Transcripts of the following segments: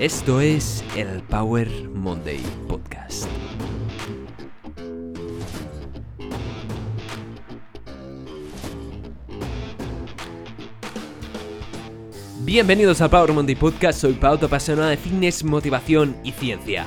Esto es el Power Monday Podcast. Bienvenidos al Power Monday Podcast, soy Pauto, apasionado de fitness, motivación y ciencia.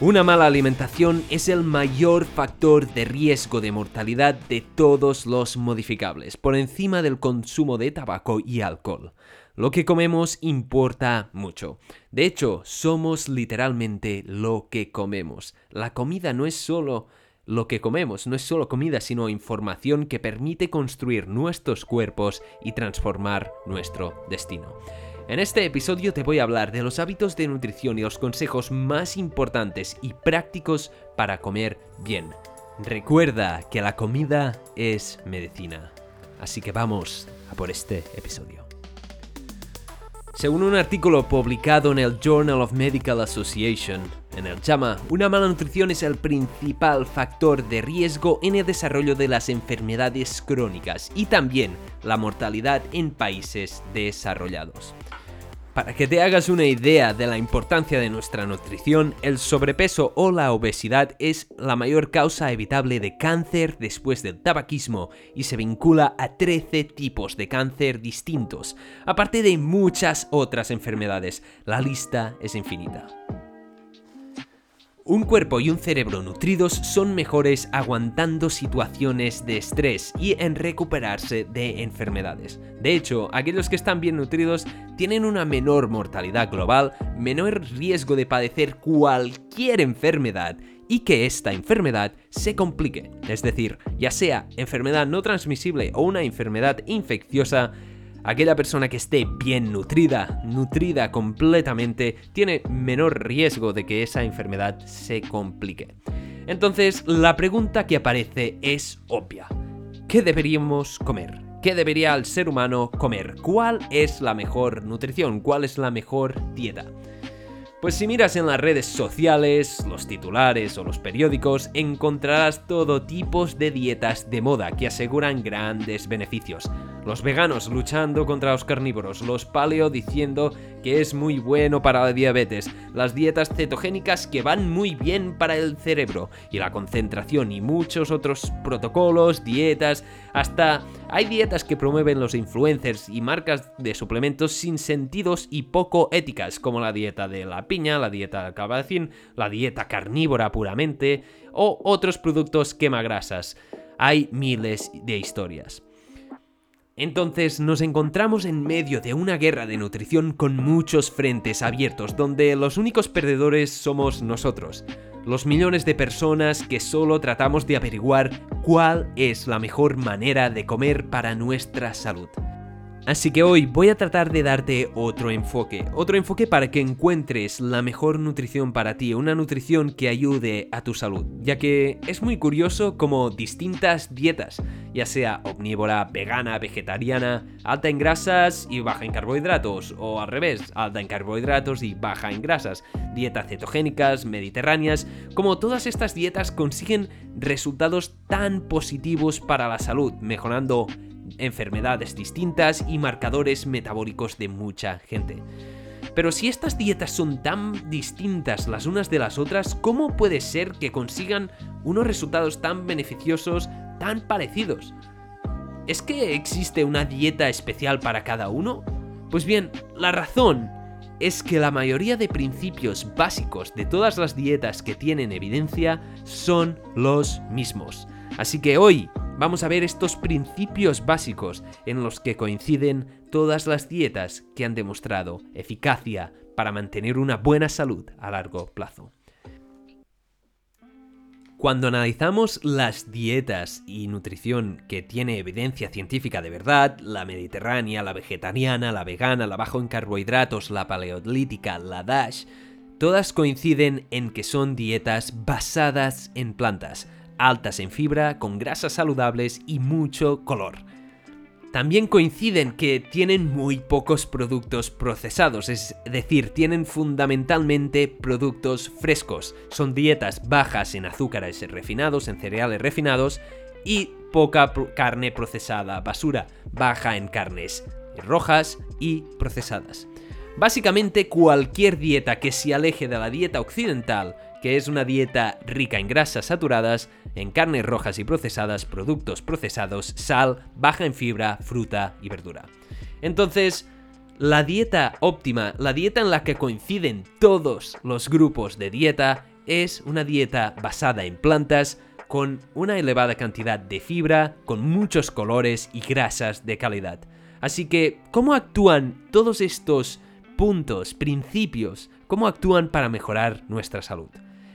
Una mala alimentación es el mayor factor de riesgo de mortalidad de todos los modificables, por encima del consumo de tabaco y alcohol. Lo que comemos importa mucho. De hecho, somos literalmente lo que comemos. La comida no es solo lo que comemos, no es solo comida, sino información que permite construir nuestros cuerpos y transformar nuestro destino. En este episodio te voy a hablar de los hábitos de nutrición y los consejos más importantes y prácticos para comer bien. Recuerda que la comida es medicina. Así que vamos a por este episodio. Según un artículo publicado en el Journal of Medical Association, en el JAMA, una mala nutrición es el principal factor de riesgo en el desarrollo de las enfermedades crónicas y también la mortalidad en países desarrollados. Para que te hagas una idea de la importancia de nuestra nutrición, el sobrepeso o la obesidad es la mayor causa evitable de cáncer después del tabaquismo y se vincula a 13 tipos de cáncer distintos, aparte de muchas otras enfermedades. La lista es infinita. Un cuerpo y un cerebro nutridos son mejores aguantando situaciones de estrés y en recuperarse de enfermedades. De hecho, aquellos que están bien nutridos tienen una menor mortalidad global, menor riesgo de padecer cualquier enfermedad y que esta enfermedad se complique. Es decir, ya sea enfermedad no transmisible o una enfermedad infecciosa, aquella persona que esté bien nutrida, nutrida completamente, tiene menor riesgo de que esa enfermedad se complique. Entonces, la pregunta que aparece es obvia. ¿Qué deberíamos comer? ¿Qué debería el ser humano comer? ¿Cuál es la mejor nutrición? ¿Cuál es la mejor dieta? Pues si miras en las redes sociales, los titulares o los periódicos, encontrarás todo tipo de dietas de moda que aseguran grandes beneficios. Los veganos luchando contra los carnívoros, los paleo diciendo que es muy bueno para la diabetes, las dietas cetogénicas que van muy bien para el cerebro y la concentración y muchos otros protocolos, dietas, hasta hay dietas que promueven los influencers y marcas de suplementos sin sentidos y poco éticas, como la dieta de la piña, la dieta del calabacín, la dieta carnívora puramente o otros productos quemagrasas. Hay miles de historias. Entonces nos encontramos en medio de una guerra de nutrición con muchos frentes abiertos, donde los únicos perdedores somos nosotros, los millones de personas que solo tratamos de averiguar cuál es la mejor manera de comer para nuestra salud. Así que hoy voy a tratar de darte otro enfoque, otro enfoque para que encuentres la mejor nutrición para ti, una nutrición que ayude a tu salud, ya que es muy curioso como distintas dietas, ya sea omnívora, vegana, vegetariana, alta en grasas y baja en carbohidratos, o al revés, alta en carbohidratos y baja en grasas, dietas cetogénicas, mediterráneas, como todas estas dietas consiguen resultados tan positivos para la salud, mejorando enfermedades distintas y marcadores metabólicos de mucha gente. Pero si estas dietas son tan distintas las unas de las otras, ¿cómo puede ser que consigan unos resultados tan beneficiosos, tan parecidos? ¿Es que existe una dieta especial para cada uno? Pues bien, la razón es que la mayoría de principios básicos de todas las dietas que tienen evidencia son los mismos. Así que hoy vamos a ver estos principios básicos en los que coinciden todas las dietas que han demostrado eficacia para mantener una buena salud a largo plazo. Cuando analizamos las dietas y nutrición que tiene evidencia científica de verdad, la mediterránea, la vegetariana, la vegana, la bajo en carbohidratos, la paleolítica, la DASH, todas coinciden en que son dietas basadas en plantas, altas en fibra, con grasas saludables y mucho color. También coinciden que tienen muy pocos productos procesados, es decir, tienen fundamentalmente productos frescos. Son dietas bajas en azúcares refinados, en cereales refinados y poca carne procesada, basura, baja en carnes rojas y procesadas. Básicamente cualquier dieta que se aleje de la dieta occidental, que es una dieta rica en grasas saturadas, en carnes rojas y procesadas, productos procesados, sal, baja en fibra, fruta y verdura. Entonces, la dieta óptima, la dieta en la que coinciden todos los grupos de dieta, es una dieta basada en plantas, con una elevada cantidad de fibra, con muchos colores y grasas de calidad. Así que, ¿cómo actúan todos estos puntos, principios, cómo actúan para mejorar nuestra salud?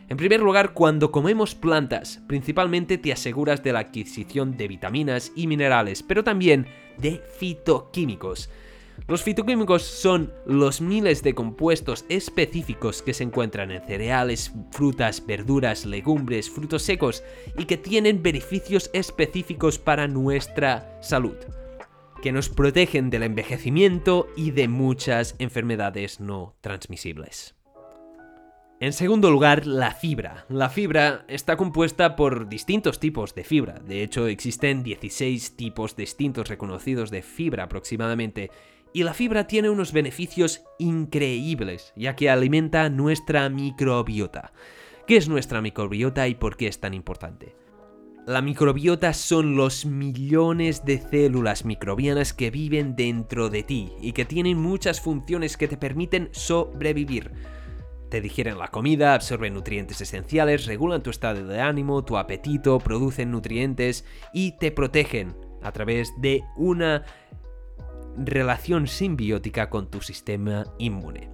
En primer lugar, cuando comemos plantas, principalmente te aseguras de la adquisición de vitaminas y minerales, pero también de fitoquímicos. Los fitoquímicos son los miles de compuestos específicos que se encuentran en cereales, frutas, verduras, legumbres, frutos secos y que tienen beneficios específicos para nuestra salud, que nos protegen del envejecimiento y de muchas enfermedades no transmisibles. En segundo lugar, la fibra. La fibra está compuesta por distintos tipos de fibra. De hecho, existen 16 tipos distintos reconocidos de fibra aproximadamente. Y la fibra tiene unos beneficios increíbles, ya que alimenta nuestra microbiota. ¿Qué es nuestra microbiota y por qué es tan importante? La microbiota son los millones de células microbianas que viven dentro de ti y que tienen muchas funciones que te permiten sobrevivir. Te digieren la comida, absorben nutrientes esenciales, regulan tu estado de ánimo, tu apetito, producen nutrientes y te protegen a través de una relación simbiótica con tu sistema inmune.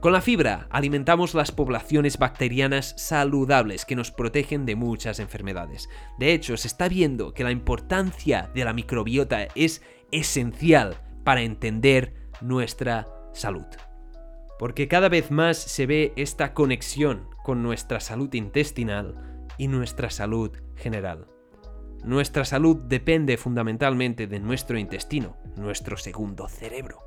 Con la fibra alimentamos las poblaciones bacterianas saludables que nos protegen de muchas enfermedades. De hecho, se está viendo que la importancia de la microbiota es esencial para entender nuestra salud porque cada vez más se ve esta conexión con nuestra salud intestinal y nuestra salud general. Nuestra salud depende fundamentalmente de nuestro intestino, nuestro segundo cerebro.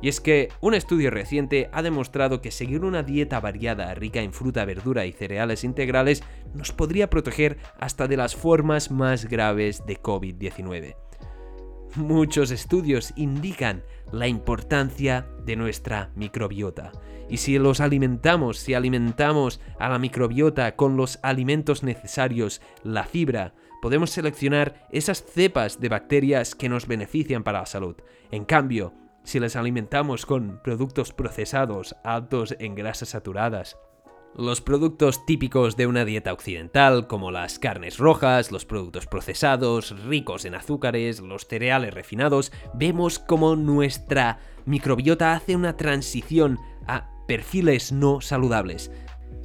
Y es que un estudio reciente ha demostrado que seguir una dieta variada, rica en fruta, verdura y cereales integrales nos podría proteger hasta de las formas más graves de COVID-19. Muchos estudios indican la importancia de nuestra microbiota. Y si los alimentamos, si alimentamos a la microbiota con los alimentos necesarios, la fibra, podemos seleccionar esas cepas de bacterias que nos benefician para la salud. En cambio, si les alimentamos con productos procesados altos en grasas saturadas, los productos típicos de una dieta occidental, como las carnes rojas, los productos procesados, ricos en azúcares, los cereales refinados, vemos cómo nuestra microbiota hace una transición a perfiles no saludables.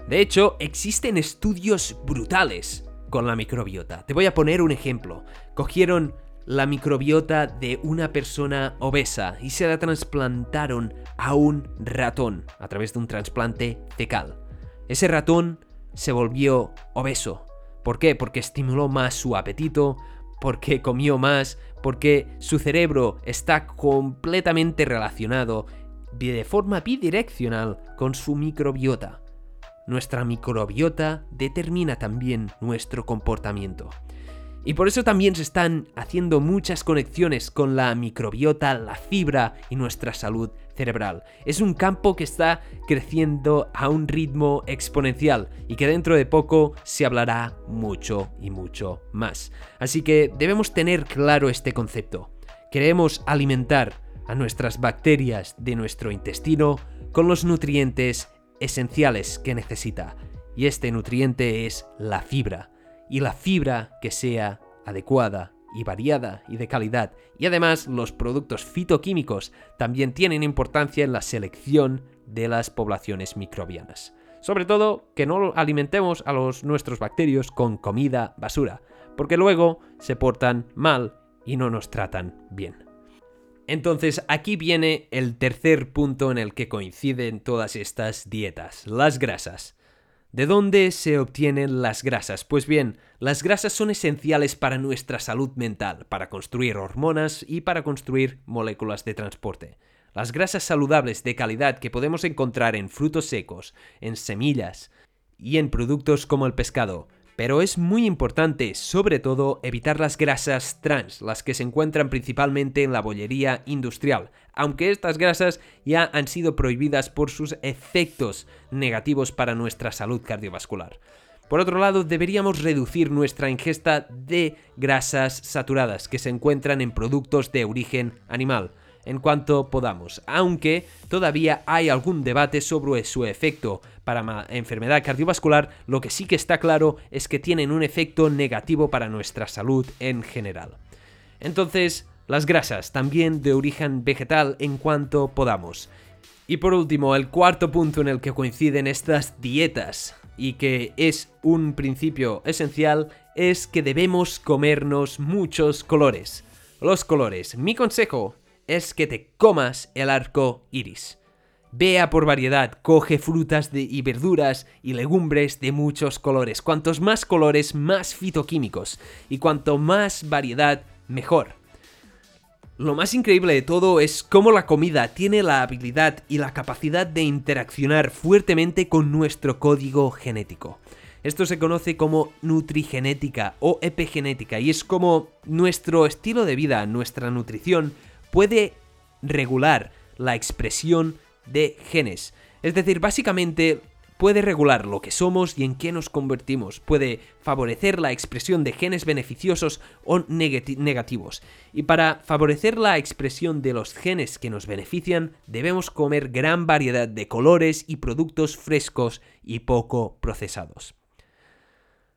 De hecho, existen estudios brutales con la microbiota. Te voy a poner un ejemplo. Cogieron la microbiota de una persona obesa y se la trasplantaron a un ratón a través de un trasplante fecal. Ese ratón se volvió obeso. ¿Por qué? Porque estimuló más su apetito, porque comió más, porque su cerebro está completamente relacionado de forma bidireccional con su microbiota. Nuestra microbiota determina también nuestro comportamiento. Y por eso también se están haciendo muchas conexiones con la microbiota, la fibra y nuestra salud cerebral. Es un campo que está creciendo a un ritmo exponencial y que dentro de poco se hablará mucho y mucho más. Así que debemos tener claro este concepto. Queremos alimentar a nuestras bacterias de nuestro intestino con los nutrientes esenciales que necesita. Y este nutriente es la fibra y la fibra que sea adecuada y variada y de calidad. Y además los productos fitoquímicos también tienen importancia en la selección de las poblaciones microbianas. Sobre todo que no alimentemos a los nuestros bacterios con comida basura, porque luego se portan mal y no nos tratan bien. Entonces aquí viene el tercer punto en el que coinciden todas estas dietas, las grasas. ¿De dónde se obtienen las grasas? Pues bien, las grasas son esenciales para nuestra salud mental, para construir hormonas y para construir moléculas de transporte. Las grasas saludables de calidad que podemos encontrar en frutos secos, en semillas y en productos como el pescado, Pero es muy importante, sobre todo, evitar las grasas trans, las que se encuentran principalmente en la bollería industrial, aunque estas grasas ya han sido prohibidas por sus efectos negativos para nuestra salud cardiovascular. Por otro lado, deberíamos reducir nuestra ingesta de grasas saturadas que se encuentran en productos de origen animal en cuanto podamos, aunque todavía hay algún debate sobre su efecto para enfermedad cardiovascular, lo que sí que está claro es que tienen un efecto negativo para nuestra salud en general. Entonces, las grasas, también de origen vegetal en cuanto podamos. Y por último, el cuarto punto en el que coinciden estas dietas y que es un principio esencial es que debemos comernos muchos colores. Los colores. Mi consejo es que te comas el arco iris. Vea por variedad, coge frutas y verduras y legumbres de muchos colores. Cuantos más colores, más fitoquímicos. Y cuanto más variedad, mejor. Lo más increíble de todo es cómo la comida tiene la habilidad y la capacidad de interaccionar fuertemente con nuestro código genético. Esto se conoce como nutrigenética o epigenética y es como nuestro estilo de vida, nuestra nutrición, puede regular la expresión de genes. Es decir, básicamente puede regular lo que somos y en qué nos convertimos, puede favorecer la expresión de genes beneficiosos o negativos. Y para favorecer la expresión de los genes que nos benefician, debemos comer gran variedad de colores y productos frescos y poco procesados.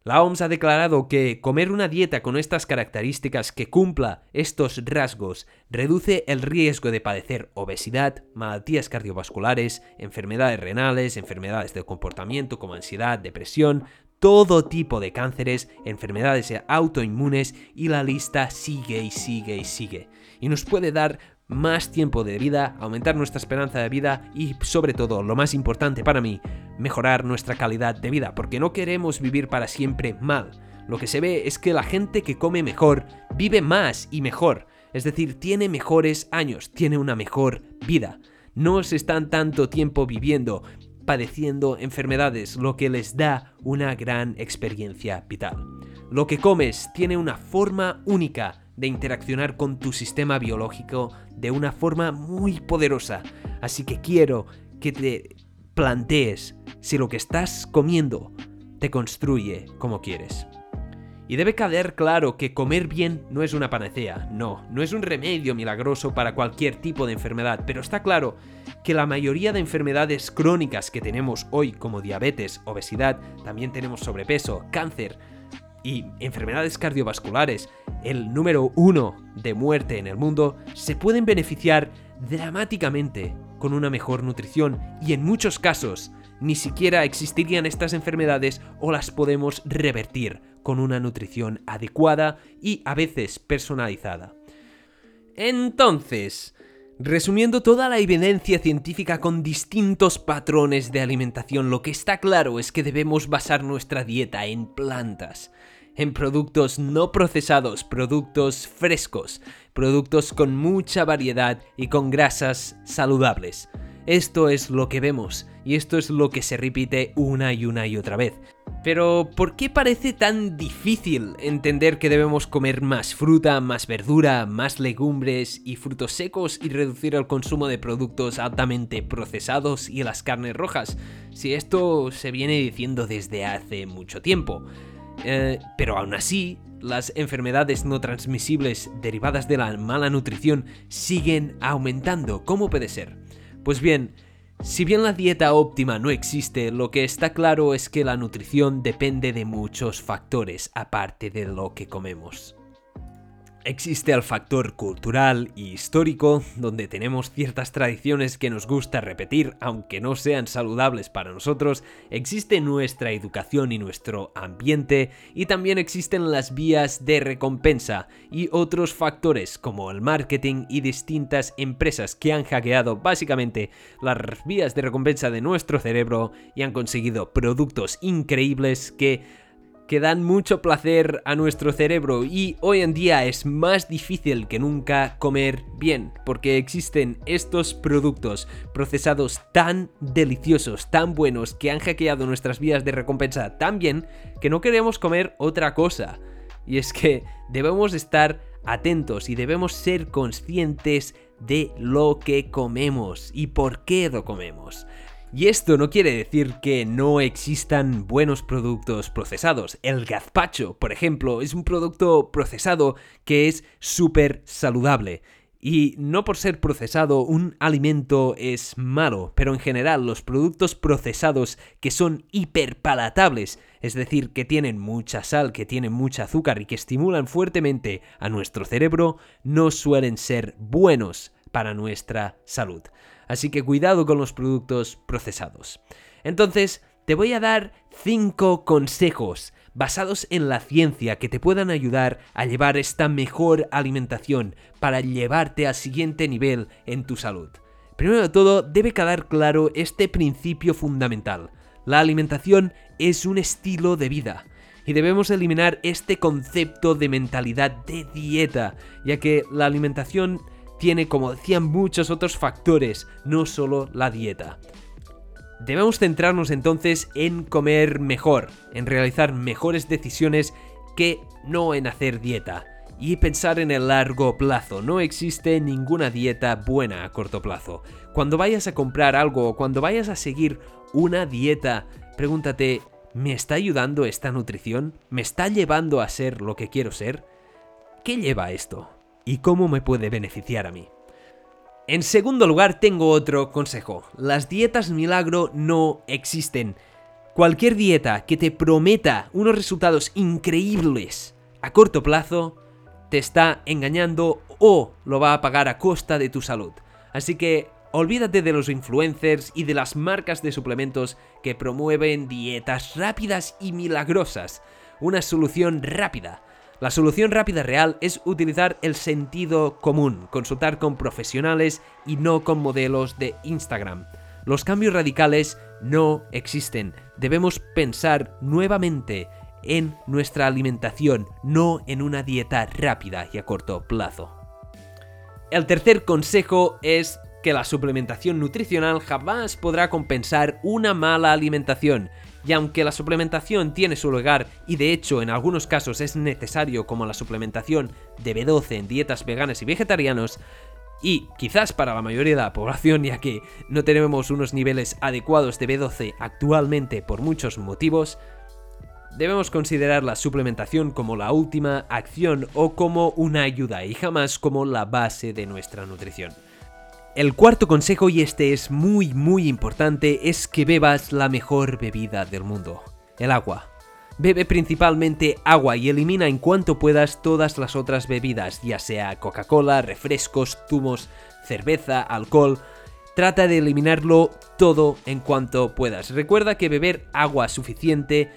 La OMS ha declarado que comer una dieta con estas características que cumpla estos rasgos reduce el riesgo de padecer obesidad, malaltías cardiovasculares, enfermedades renales, enfermedades del comportamiento como ansiedad, depresión, todo tipo de cánceres, enfermedades autoinmunes y la lista sigue y sigue y sigue. Y nos puede dar más tiempo de vida, aumentar nuestra esperanza de vida y sobre todo, lo más importante para mí, mejorar nuestra calidad de vida, porque no queremos vivir para siempre mal. Lo que se ve es que la gente que come mejor vive más y mejor, es decir, tiene mejores años, tiene una mejor vida. No se están tanto tiempo viviendo, padeciendo enfermedades, lo que les da una gran experiencia vital. Lo que comes tiene una forma única de interaccionar con tu sistema biológico de una forma muy poderosa. Así que quiero que te plantees si lo que estás comiendo te construye como quieres. Y debe quedar claro que comer bien no es una panacea, no, no es un remedio milagroso para cualquier tipo de enfermedad, pero está claro que la mayoría de enfermedades crónicas que tenemos hoy como diabetes, obesidad, también tenemos sobrepeso, cáncer, y enfermedades cardiovasculares, el número uno de muerte en el mundo, se pueden beneficiar dramáticamente con una mejor nutrición y en muchos casos ni siquiera existirían estas enfermedades o las podemos revertir con una nutrición adecuada y a veces personalizada. Entonces, Resumiendo toda la evidencia científica con distintos patrones de alimentación, lo que está claro es que debemos basar nuestra dieta en plantas, en productos no procesados, productos frescos, productos con mucha variedad y con grasas saludables. Esto es lo que vemos y esto es lo que se repite una y una y otra vez. Pero, ¿por qué parece tan difícil entender que debemos comer más fruta, más verdura, más legumbres y frutos secos y reducir el consumo de productos altamente procesados y las carnes rojas? Si esto se viene diciendo desde hace mucho tiempo. Eh, pero aún así, las enfermedades no transmisibles derivadas de la mala nutrición siguen aumentando. ¿Cómo puede ser? Pues bien, si bien la dieta óptima no existe, lo que está claro es que la nutrición depende de muchos factores aparte de lo que comemos. Existe el factor cultural y histórico, donde tenemos ciertas tradiciones que nos gusta repetir, aunque no sean saludables para nosotros, existe nuestra educación y nuestro ambiente, y también existen las vías de recompensa y otros factores como el marketing y distintas empresas que han hackeado básicamente las vías de recompensa de nuestro cerebro y han conseguido productos increíbles que que dan mucho placer a nuestro cerebro y hoy en día es más difícil que nunca comer bien porque existen estos productos procesados tan deliciosos, tan buenos que han hackeado nuestras vías de recompensa tan bien que no queremos comer otra cosa. Y es que debemos estar atentos y debemos ser conscientes de lo que comemos y por qué lo comemos. Y esto no quiere decir que no existan buenos productos procesados. El gazpacho, por ejemplo, es un producto procesado que es súper saludable. Y no por ser procesado un alimento es malo, pero en general los productos procesados que son hiperpalatables, es decir, que tienen mucha sal, que tienen mucha azúcar y que estimulan fuertemente a nuestro cerebro, no suelen ser buenos para nuestra salud. Así que cuidado con los productos procesados. Entonces, te voy a dar 5 consejos basados en la ciencia que te puedan ayudar a llevar esta mejor alimentación para llevarte al siguiente nivel en tu salud. Primero de todo, debe quedar claro este principio fundamental. La alimentación es un estilo de vida y debemos eliminar este concepto de mentalidad de dieta, ya que la alimentación tiene, como decían, muchos otros factores, no solo la dieta. Debemos centrarnos entonces en comer mejor, en realizar mejores decisiones que no en hacer dieta. Y pensar en el largo plazo, no existe ninguna dieta buena a corto plazo. Cuando vayas a comprar algo o cuando vayas a seguir una dieta, pregúntate, ¿me está ayudando esta nutrición? ¿Me está llevando a ser lo que quiero ser? ¿Qué lleva esto? Y cómo me puede beneficiar a mí. En segundo lugar, tengo otro consejo. Las dietas milagro no existen. Cualquier dieta que te prometa unos resultados increíbles a corto plazo, te está engañando o lo va a pagar a costa de tu salud. Así que olvídate de los influencers y de las marcas de suplementos que promueven dietas rápidas y milagrosas. Una solución rápida la solución rápida real es utilizar el sentido común, consultar con profesionales y no con modelos de Instagram. Los cambios radicales no existen. Debemos pensar nuevamente en nuestra alimentación, no en una dieta rápida y a corto plazo. El tercer consejo es que la suplementación nutricional jamás podrá compensar una mala alimentación y aunque la suplementación tiene su lugar y de hecho en algunos casos es necesario como la suplementación de B12 en dietas veganas y vegetarianos, y quizás para la mayoría de la población ya que no tenemos unos niveles adecuados de B12 actualmente por muchos motivos, debemos considerar la suplementación como la última acción o como una ayuda y jamás como la base de nuestra nutrición. El cuarto consejo, y este es muy muy importante, es que bebas la mejor bebida del mundo, el agua. Bebe principalmente agua y elimina en cuanto puedas todas las otras bebidas, ya sea Coca-Cola, refrescos, zumos, cerveza, alcohol. Trata de eliminarlo todo en cuanto puedas. Recuerda que beber agua suficiente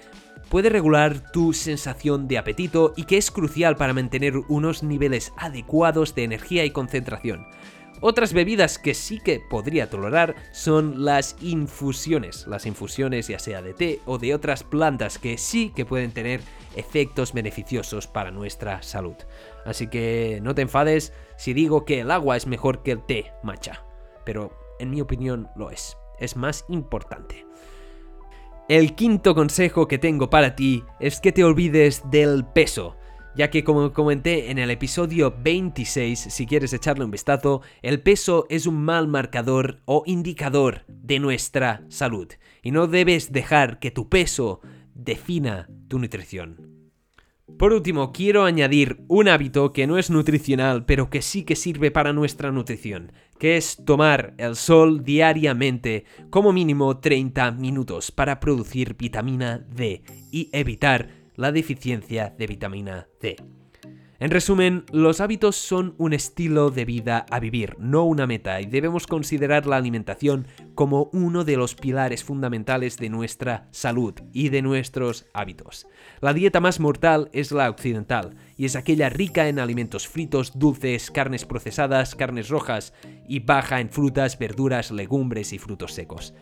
puede regular tu sensación de apetito y que es crucial para mantener unos niveles adecuados de energía y concentración. Otras bebidas que sí que podría tolerar son las infusiones. Las infusiones ya sea de té o de otras plantas que sí que pueden tener efectos beneficiosos para nuestra salud. Así que no te enfades si digo que el agua es mejor que el té matcha. Pero en mi opinión lo es. Es más importante. El quinto consejo que tengo para ti es que te olvides del peso ya que como comenté en el episodio 26, si quieres echarle un vistazo, el peso es un mal marcador o indicador de nuestra salud y no debes dejar que tu peso defina tu nutrición. Por último, quiero añadir un hábito que no es nutricional, pero que sí que sirve para nuestra nutrición, que es tomar el sol diariamente como mínimo 30 minutos para producir vitamina D y evitar la deficiencia de vitamina C. En resumen, los hábitos son un estilo de vida a vivir, no una meta, y debemos considerar la alimentación como uno de los pilares fundamentales de nuestra salud y de nuestros hábitos. La dieta más mortal es la occidental, y es aquella rica en alimentos fritos, dulces, carnes procesadas, carnes rojas, y baja en frutas, verduras, legumbres y frutos secos.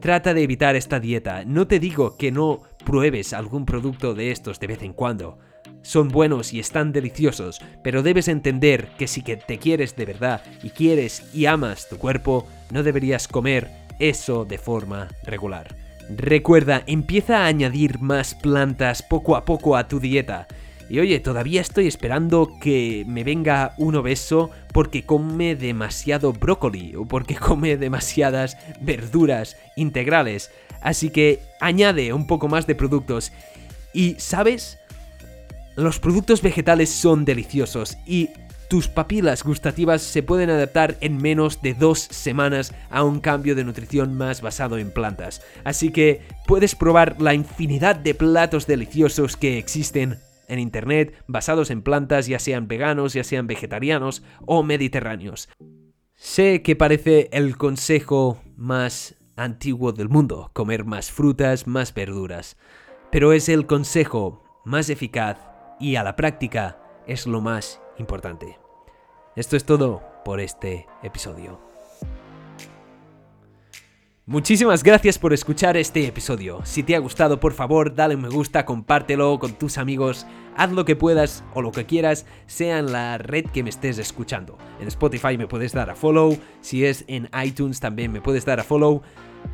Trata de evitar esta dieta. No te digo que no pruebes algún producto de estos de vez en cuando. Son buenos y están deliciosos, pero debes entender que si que te quieres de verdad y quieres y amas tu cuerpo, no deberías comer eso de forma regular. Recuerda, empieza a añadir más plantas poco a poco a tu dieta. Y oye, todavía estoy esperando que me venga un obeso porque come demasiado brócoli o porque come demasiadas verduras integrales. Así que añade un poco más de productos. Y, ¿sabes? Los productos vegetales son deliciosos y tus papilas gustativas se pueden adaptar en menos de dos semanas a un cambio de nutrición más basado en plantas. Así que puedes probar la infinidad de platos deliciosos que existen en Internet basados en plantas, ya sean veganos, ya sean vegetarianos o mediterráneos. Sé que parece el consejo más antiguo del mundo, comer más frutas, más verduras, pero es el consejo más eficaz y a la práctica es lo más importante. Esto es todo por este episodio. Muchísimas gracias por escuchar este episodio. Si te ha gustado, por favor, dale un me gusta, compártelo con tus amigos, haz lo que puedas o lo que quieras, sea en la red que me estés escuchando. En Spotify me puedes dar a follow, si es en iTunes también me puedes dar a follow.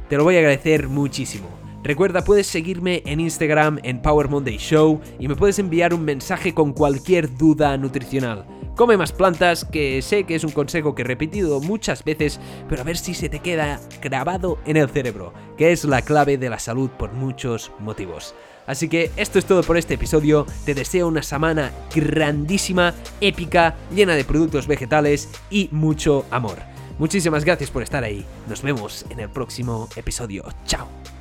Te lo voy a agradecer muchísimo. Recuerda, puedes seguirme en Instagram en Power Monday Show y me puedes enviar un mensaje con cualquier duda nutricional. Come más plantas, que sé que es un consejo que he repetido muchas veces, pero a ver si se te queda grabado en el cerebro, que es la clave de la salud por muchos motivos. Así que esto es todo por este episodio, te deseo una semana grandísima, épica, llena de productos vegetales y mucho amor. Muchísimas gracias por estar ahí, nos vemos en el próximo episodio, chao.